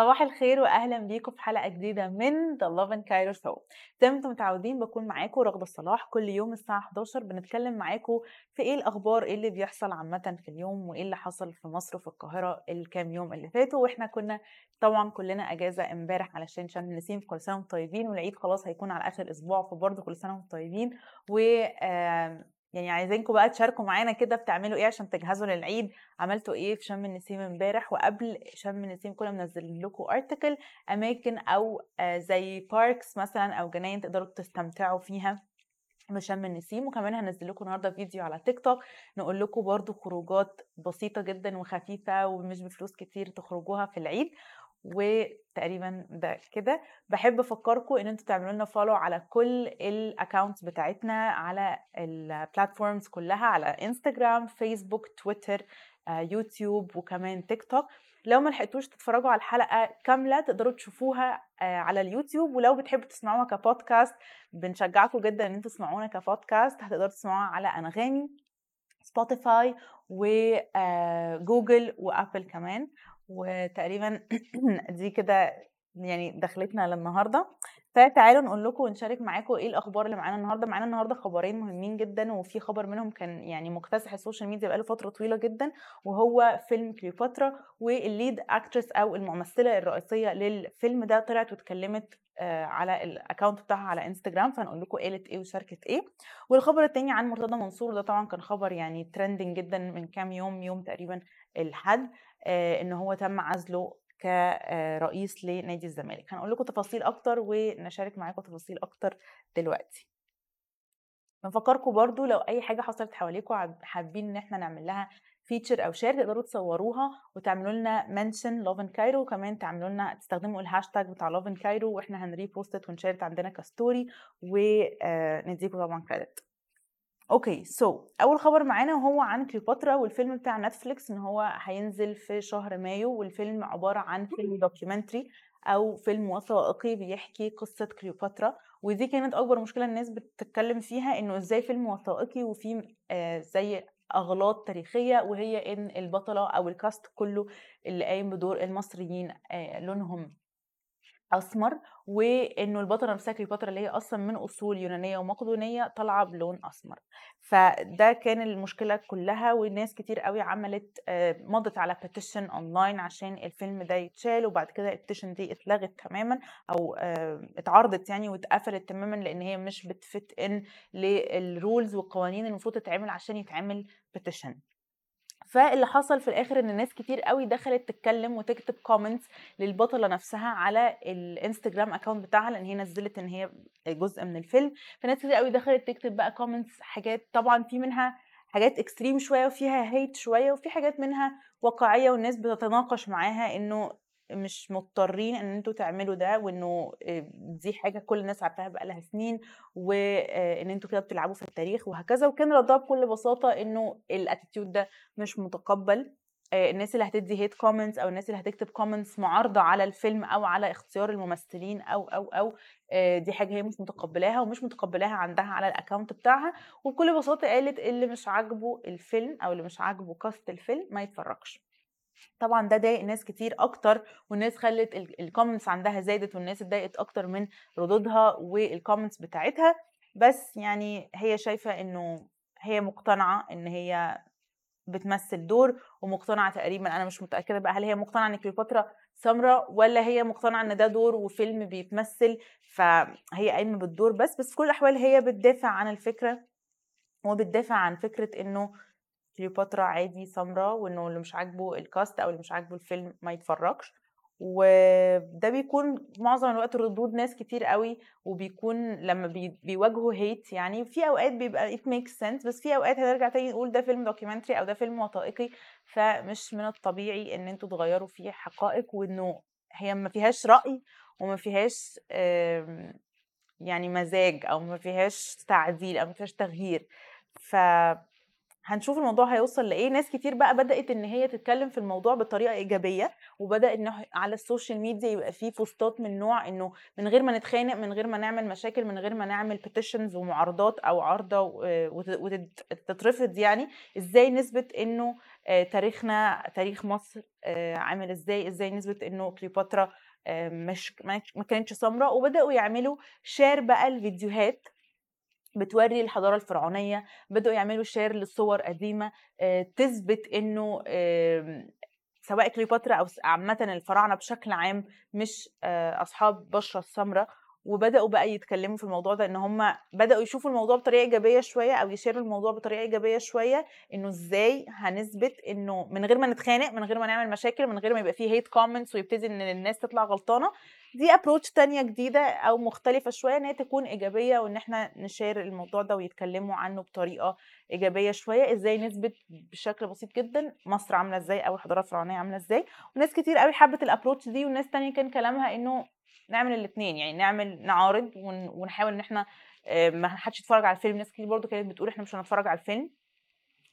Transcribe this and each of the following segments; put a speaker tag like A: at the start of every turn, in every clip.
A: صباح الخير واهلا بيكم في حلقة جديدة من The Love and Cairo Show. زي ما أنتم متعودين بكون معاكم رغده صلاح كل يوم الساعة 11 بنتكلم معاكم في إيه الأخبار إيه اللي بيحصل عامة في اليوم وإيه اللي حصل في مصر وفي القاهرة الكام يوم اللي فاتوا. وإحنا كنا طبعا كلنا أجازة امبارح علشان شم النسيم كل سنة وأنتم طيبين والعيد خلاص هيكون على آخر أسبوع فبرضه كل سنة وأنتم طيبين. و يعني عايزينكم بقى تشاركوا معانا كده بتعملوا إيه عشان تجهزوا للعيد. عملتوا إيه في شم النسيم امبارح؟ وقبل شم النسيم كنا منزلين لكم article أماكن أو زي parks مثلا أو جناين تقدروا تستمتعوا فيها بشم النسيم. وكمان هنزل لكم النهارده فيديو على تيك توك نقول لكم برضو خروجات بسيطة جدا وخفيفة ومش بفلوس كتير تخرجوها في العيد. وتقريبا ده كده. بحب أفكركم إن أنتوا تعملوا لنا follow على كل ال accounts بتاعتنا على ال platforms كلها على انستجرام فيسبوك تويتر يوتيوب وكمان تيك توك لو ما لحقتوش تتفرجوا على الحلقة كاملة تقدروا تشوفوها على اليوتيوب. ولو بتحبوا تسمعوها كبودكاست بنشجعكم جدا إن أنتوا تسمعونا كبودكاست هتقدروا تسمعوها على أنغامي سبوتيفاي وجوجل وابل كمان. وتقريبا دي كده يعني دخلتنا للنهارده. فتعالوا نقول لكم ونشارك معاكم إيه الأخبار اللي معانا النهارده. معانا النهارده خبرين مهمين جدا وفي خبر منهم كان يعني مكتسح ال social media بقاله فترة طويلة جدا وهو فيلم كليوباترا وال lead actress أو الممثلة الرئيسية للفيلم ده طلعت واتكلمت على ال account بتاعها على انستجرام فنقول لكم قالت إيه وشاركت إيه. والخبر التاني عن مرتضى منصور ده طبعا كان خبر يعني trending جدا من كام يوم يوم تقريبا الحد إن هو تم عزله كرئيس لنادي الزمالك. هنقول لكم تفاصيل أكتر ونشارك معاكم تفاصيل أكتر دلوقتي. بنفكركم برضو لو أي حاجة حصلت حواليكم حابين إن إحنا نعمل لها feature أو share تقدروا تصوروها وتعملوا لنا mention Lovin Cairo وكمان تعملوا لنا تستخدموا الهاشتاج بتاع Lovin Cairo وإحنا هن repost ونشير عندنا ك story ونديكم طبعا credit okay so so, أول خبر معانا وهو عن كليوباترا والفيلم بتاع نتفليكس إن هو هينزل في شهر مايو والفيلم عبارة عن فيلم documentary أو فيلم وثائقي بيحكي قصة كليوباترا. ودي كانت أكبر مشكلة الناس بتتكلم فيها إنه إزاي فيلم وثائقي وفيه آه زي أغلاط تاريخية وهي إن البطلة أو ال cast كله اللي قايم بدور المصريين آه لونهم أسمر وإنه البطلة نفسها كليوباترا اللي هي أصلا من أصول يونانية ومقدونية طالعة بلون أسمر. فده كان المشكلة كلها والناس كتير قوي عملت مضت على petition online عشان الفيلم ده يتشال وبعد كده ال petition دي اتلغت تماما أو اتعرضت يعني واتقفلت تماما لأن هي مش بت fit in لل rules والقوانين المفروض تتعمل عشان يتعمل petition فاللي حصل في الآخر إن ناس كتير قوي دخلت تتكلم وتكتب comments للبطلة نفسها على الإنستجرام account بتاعها لأن هي نزلت إن هي جزء من الفيلم. فناس كتير قوي دخلت تكتب بقى comments حاجات طبعا في منها حاجات extreme شوية وفيها hate شوية وفي حاجات منها واقعية والناس بتتناقش معاها إنه مش مضطرين إن أنتوا تعملوا ده وإنه دي حاجة كل الناس عارفاها بقالها سنين وان أنتوا كده بتلعبوا في التاريخ وهكذا. وكان ردها بكل بساطة إنه ال attitude ده مش متقبل. الناس اللي هتدي hate comments أو الناس اللي هتكتب comments معارضة على الفيلم أو على اختيار الممثلين أو أو أو دي حاجة هي مش متقبلاها ومش متقبلاها عندها على ال account بتاعها. وبكل بساطة قالت اللي مش عاجبه الفيلم أو اللي مش عاجبه cast الفيلم ما يتفرجش. طبعا ده ضايق ناس كتير أكتر والناس خلت ال comments عندها زادت والناس اتضايقت أكتر من ردودها وال comments بتاعتها. بس يعني هي شايفة إنه هي مقتنعة إن هي بتمثل دور ومقتنعة تقريبا. أنا مش متأكدة بقى هل هي مقتنعة إن كليوباترا سمراء ولا هي مقتنعة إن ده دور وفيلم بيتمثل فهي قايمة بالدور بس. بس في كل الأحوال هي بتدافع عن الفكرة وبتدافع عن فكرة إنه كليوباترا عادي سمراء وإنه اللي مش عاجبه ال cast أو اللي مش عاجبه الفيلم ما يتفرجش. وده بيكون معظم الوقت ردود ناس كتير قوي وبيكون لما بي بيواجهوا hate يعني في أوقات بيبقى it makes sense بس في أوقات هنرجع تاني نقول ده فيلم documentary أو ده فيلم وثائقي فمش من الطبيعي إن أنتوا تغيروا فيه حقائق وإنه هي ما فيهاش رأي وما فيهاش يعني مزاج أو ما فيهاش تعديل أو ما فيهاش تغيير. ف هنشوف الموضوع هيوصل لإيه. ناس كتير بقى بدأت إن هي تتكلم في الموضوع بطريقة إيجابية وبدأ إن على ال social media يبقى فيه posts ات من نوع إنه من غير ما نتخانق من غير ما نعمل مشاكل من غير ما نعمل petitions ومعارضات أو عارضه وتترفض يعني. إزاي نثبت إنه آه، تاريخنا تاريخ مصر آه، عامل إزاي؟ إزاي نثبت إنه كليوباترا آه، مش ما كانتش سمراء؟ وبدأوا يعملوا share بقى لفيديوهات بتوري الحضارة الفرعونية بدأوا يعملوا share لصور قديمة تثبت إنه سواء كليوباترا أو عامه الفراعنة بشكل عام مش أصحاب بشرة السمراء. وبدأوا بقى يتكلموا في الموضوع ده إن هم بدأوا يشوفوا الموضوع بطريقة إيجابية شوية أو يشيروا الموضوع بطريقة إيجابية شوية إنه إزاي هنثبت إنه من غير ما نتخانق من غير ما نعمل مشاكل من غير ما يبقى فيه hate comments ويبتدي إن الناس تطلع غلطانة. دي approach تانية جديدة أو مختلفة شوية إن هي تكون إيجابية وإن إحنا نشير الموضوع ده ويتكلموا عنه بطريقة إيجابية شوية. إزاي نثبت بشكل بسيط جدا مصر عاملة إزاي أو الحضارة الفرعونية عاملة إزاي. وناس كتير قوي حبت ال approach دي وناس تانية كان كلامها إنه نعمل الاثنين يعني نعمل نعارض ونحاول إن إحنا آه، ما حدش يتفرج على الفيلم. ناس كتير برضو كانت بتقول إحنا مش هنتفرج على الفيلم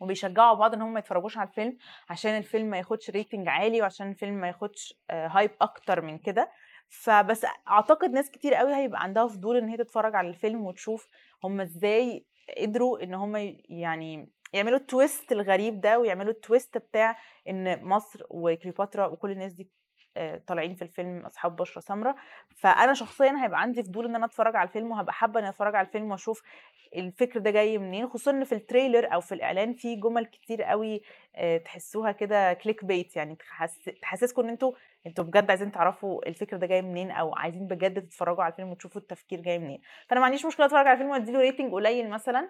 A: وبيشجعوا بعض إن هم ما يتفرجوش على الفيلم عشان الفيلم ما ياخدش rating عالي وعشان الفيلم ما ياخدش hype آه، أكتر من كده. فبس أعتقد ناس كتير قوي هيبقى عندها فضول إن هي تتفرج على الفيلم وتشوف هم إزاي قدروا إن هم يعني يعملوا ال twist الغريب ده ويعملوا ال twist بتاع إن مصر وكليوباترا وكل الناس دي طالعين في الفيلم أصحاب بشرة سمراء فأنا شخصيا هيبقى عندي فضول إن أنا أتفرج على الفيلم وهبقى حابة إني أتفرج على الفيلم وأشوف الفكر ده جاي منين خصوصا إن في ال trailer أو في الإعلان في جمل كتير قوي آه، تحسوها كده click bait يعني تحسسكم إن أنتوا أنتوا بجد عايزين تعرفوا الفكر ده جاي منين أو عايزين بجد تتفرجوا على الفيلم وتشوفوا التفكير جاي منين. فأنا ما عنديش مشكلة أتفرج على الفيلم وأديله rating قليل مثلا.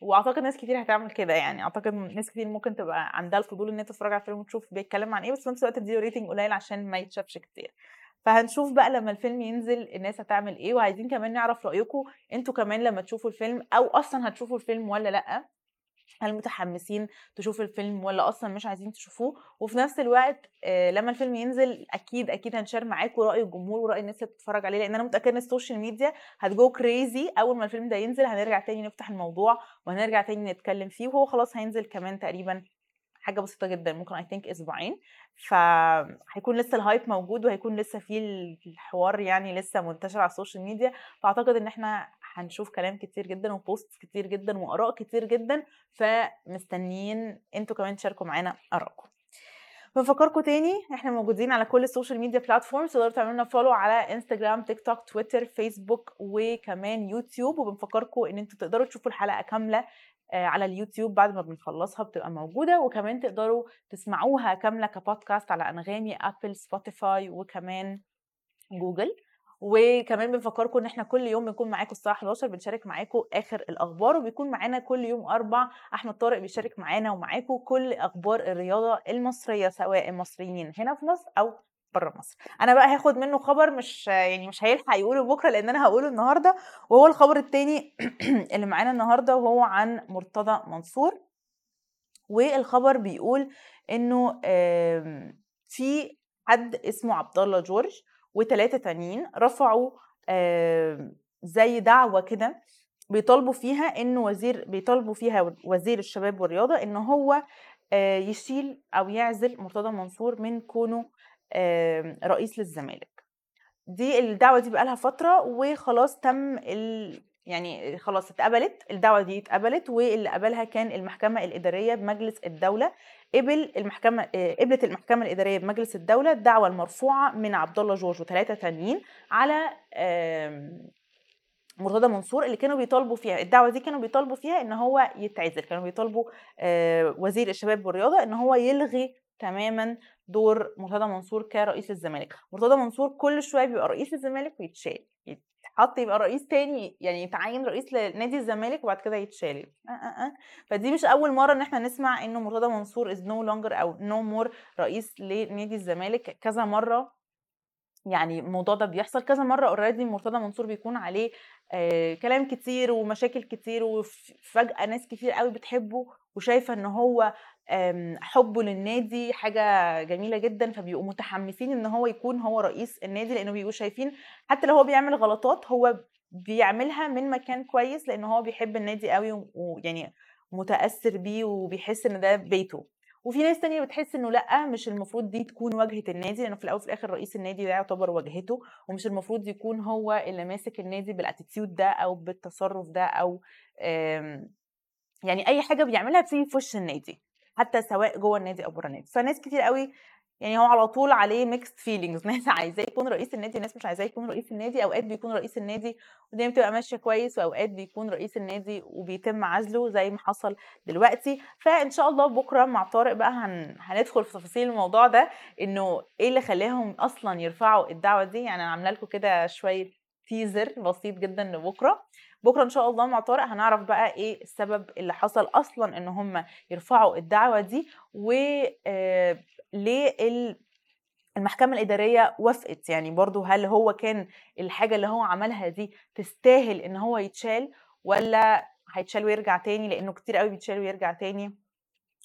A: وأعتقد ناس كتير هتعمل كده يعني. أعتقد ناس كتير ممكن تبقى عندها الفضول إن هي تتفرج على الفيلم وتشوف بيتكلم عن إيه بس في نفس الوقت تديله rating قليل عشان ما يتشافش كتير. فهنشوف بقى لما الفيلم ينزل الناس هتعمل إيه وعايزين كمان نعرف رأيكم. أنتوا كمان لما تشوفوا الفيلم أو أصلا هتشوفوا الفيلم ولا لأ؟ هل متحمسين تشوفوا الفيلم ولا أصلا مش عايزين تشوفوه؟ وفي نفس الوقت آه، لما الفيلم ينزل أكيد أكيد هنشير معاكم رأي الجمهور ورأي الناس اللي بتتفرج عليه لأن أنا متأكدة إن ال social media هت go crazy أول ما الفيلم ده ينزل هنرجع تاني نفتح الموضوع وهنرجع تاني نتكلم فيه وهو خلاص هينزل كمان تقريبا حاجة بسيطة جدا ممكن I think أسبوعين. فهيكون لسه ال hype موجود وهيكون لسه في الحوار يعني لسه منتشر على ال social media. فأعتقد إن إحنا هنشوف كلام كتير جدا و posts كتير جدا وآراء كتير جدا فمستنيين أنتوا كمان تشاركوا معانا آرائكم. بنفكركم تاني إحنا موجودين على كل ال social media platforms تقدروا تعملوا لنا follow على انستجرام تيك توك تويتر فيسبوك وكمان يوتيوب وبنفكركم إن أنتوا تقدروا تشوفوا الحلقة كاملة آه، على اليوتيوب بعد ما بنخلصها بتبقى موجودة. وكمان تقدروا تسمعوها كاملة كبودكاست على أنغامي ابل سبوتيفاي وكمان جوجل وكمان بنفكركم إن إحنا كل يوم بنكون معاكم الساعة 11 بنشارك معاكم آخر الأخبار وبيكون معانا كل يوم أربع أحمد طارق بيشارك معانا ومعاكم كل أخبار الرياضة المصرية سواء المصريين هنا في مصر أو بره مصر. أنا بقى هاخد منه خبر مش يعني مش هيلحق يقوله بكرة لأن أنا هقوله النهارده وهو الخبر الثاني اللي معانا النهارده وهو عن مرتضى منصور. والخبر بيقول إنه في حد اسمه عبد الله جورج وثلاثه تانيين رفعوا زي دعوة كده بيطالبوا فيها انه وزير بيطالبوا فيها وزير الشباب والرياضة إن هو آه، يشيل أو يعزل مرتضى منصور من كونه رئيس للزمالك دي الدعوة دي بقالها فترة وخلاص تم. يعني خلاص اتقبلت الدعوة دي اتقبلت واللي قبلها كان المحكمة الإدارية بمجلس الدولة قبل المحكمة آه، قبلت المحكمة الإدارية بمجلس الدولة الدعوة المرفوعة من عبد الله جورج وثلاثه تانيين على مرتضى منصور اللي كانوا بيطالبوا فيها. الدعوة دي كانوا بيطالبوا فيها إن هو يتعزل كانوا بيطالبوا آه، وزير الشباب والرياضة إن هو يلغي تماما دور مرتضى منصور كرئيس الزمالك. مرتضى منصور كل شوية بيبقى رئيس الزمالك ويتشال يتحط يبقى رئيس تاني يعني يتعين رئيس لنادي الزمالك وبعد كده يتشال أه أه أه. فدي مش أول مرة إن إحنا نسمع إنه مرتضى منصور is no longer أو no more رئيس لنادي الزمالك كذا مرة يعني الموضوع ده بيحصل كذا مرة already مرتضى منصور بيكون عليه آه كلام كتير ومشاكل كتير وفجاه ناس كتير قوي بتحبه وشايفة إن هو حبه للنادي حاجة جميلة جدا فبيبقوا متحمسين إن هو يكون هو رئيس النادي لأنه بيبقوا شايفين حتى لو هو بيعمل غلطات هو بيعملها من مكان كويس لأن هو بيحب النادي قوي ويعني متأثر بيه وبيحس إن ده بيته. وفي ناس تانية بتحس إنه لأ مش المفروض دي تكون واجهة النادي لأنه في الأول وفي الآخر رئيس النادي ده يعتبر واجهته ومش المفروض يكون هو اللي ماسك النادي بال attitude ده أو بالتصرف ده أو يعني أي حاجة بيعملها بتيجي في وش النادي. حتى سواء جوه النادي أو بره النادي. فناس كتير قوي يعني هو على طول عليه mixed feelings ناس عايزاه يكون رئيس النادي ناس مش عايزاه يكون رئيس النادي. أوقات بيكون رئيس النادي والدنيا بتبقى ماشية كويس وأوقات بيكون رئيس النادي وبيتم عزله زي ما حصل دلوقتي. فإن شاء الله بكرة مع طارق بقى هن... هندخل في تفاصيل الموضوع ده إنه إيه اللي خلاهم أصلا يرفعوا الدعوة دي. يعني أنا عاملة لكم كده شوية تيزر بسيط جدا لبكرة. بكرة إن شاء الله مع طارق هنعرف بقى إيه السبب اللي حصل أصلا إن هم يرفعوا الدعوة دي و آه ليه المحكمة الإدارية وافقت. يعني برضو هل هو كان الحاجة اللي هو عملها دي تستاهل إن هو يتشال ولا هيتشال ويرجع تاني؟ لأنه كتير قوي بيتشال ويرجع تاني.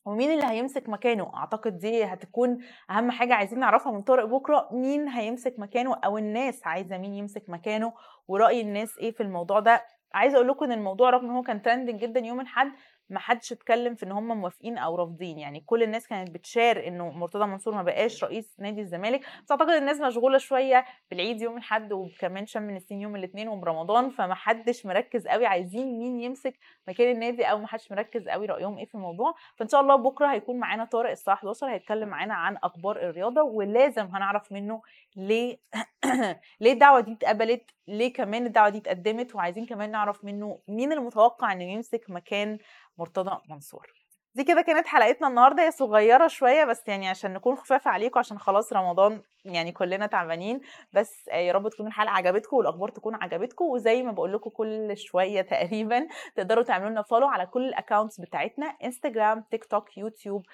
A: ومين اللي هيمسك مكانه؟ أعتقد دي هتكون أهم حاجة عايزين نعرفها من طارق بكرة مين هيمسك مكانه أو الناس عايزة مين يمسك مكانه ورأي الناس إيه في الموضوع ده. عايزة أقول لكم إن الموضوع رغم إن هو كان ترندنج جدا يوم الأحد ما حدش اتكلم في إن هم موافقين أو رافضين. يعني كل الناس كانت بتشار إنه مرتضى منصور ما بقاش رئيس نادي الزمالك. بس أعتقد الناس مشغولة شوية بالعيد يوم الأحد وكمان شم النسيم يوم الاثنين وبرمضان فما حدش مركز قوي عايزين مين يمسك مكان النادي أو ما حدش مركز قوي رأيهم إيه في الموضوع. فإن شاء الله بكرة هيكون معانا طارق الساعة 11 هيتكلم معانا عن أخبار الرياضة ولازم هنعرف منه ليه ليه الدعوة دي اتقبلت ليه كمان الدعوة دي اتقدمت. وعايزين كمان نعرف منه مين المتوقع إنه يمسك مكان مرتضى منصور. دي كده كانت حلقتنا النهارده هي صغيرة شوية بس يعني عشان نكون خفاف عليكم عشان خلاص رمضان يعني كلنا تعبانين بس يا رب تكون الحلقة عجبتكم والأخبار تكون عجبتكم وزي ما بقول لكم كل شوية تقريبا تقدروا تعملوا لنا follow على كل ال accounts بتاعتنا انستجرام تيك توك يوتيوب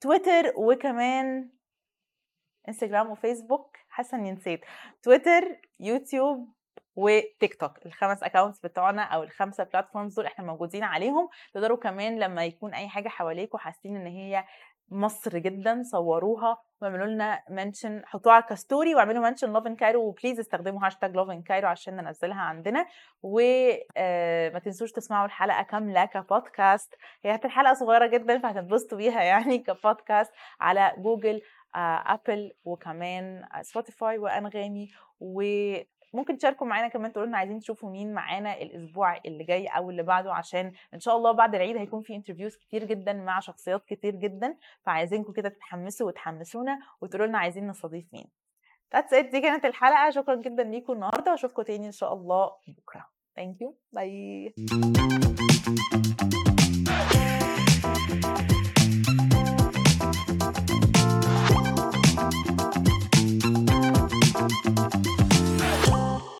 A: تويتر وكمان انستجرام وفيسبوك حاسة إني نسيت. تويتر يوتيوب وتيك توك الخمس accounts بتوعنا أو الخمسة platforms دول إحنا موجودين عليهم تقدروا كمان لما يكون أي حاجة حواليكم حاسين إن هي مصر جدا صوروها واعملوا لنا mention حطوها على ك story واعملوا mention Love Cairo و please استخدموا هاشتاج Love Cairo عشان ننزلها عندنا. وما آه، تنسوش تسمعوا الحلقة كاملة كبودكاست هي الحلقة صغيرة جدا فهتنبسطوا بيها يعني كبودكاست على جوجل ابل آه، وكمان سبوتيفاي وأنغامي. و ممكن تشاركوا معانا كمان تقولوا لنا عايزين تشوفوا مين معانا الأسبوع اللي جاي أو اللي بعده عشان إن شاء الله بعد العيد هيكون في interviews كتير جدا مع شخصيات كتير جدا فعايزينكم كده تتحمسوا وتحمسونا وتقولوا لنا عايزين نستضيف مين That's it دي كانت الحلقة شكرا جدا ليكم النهارده وأشوفكم تاني إن شاء الله بكرة Thank you. Bye.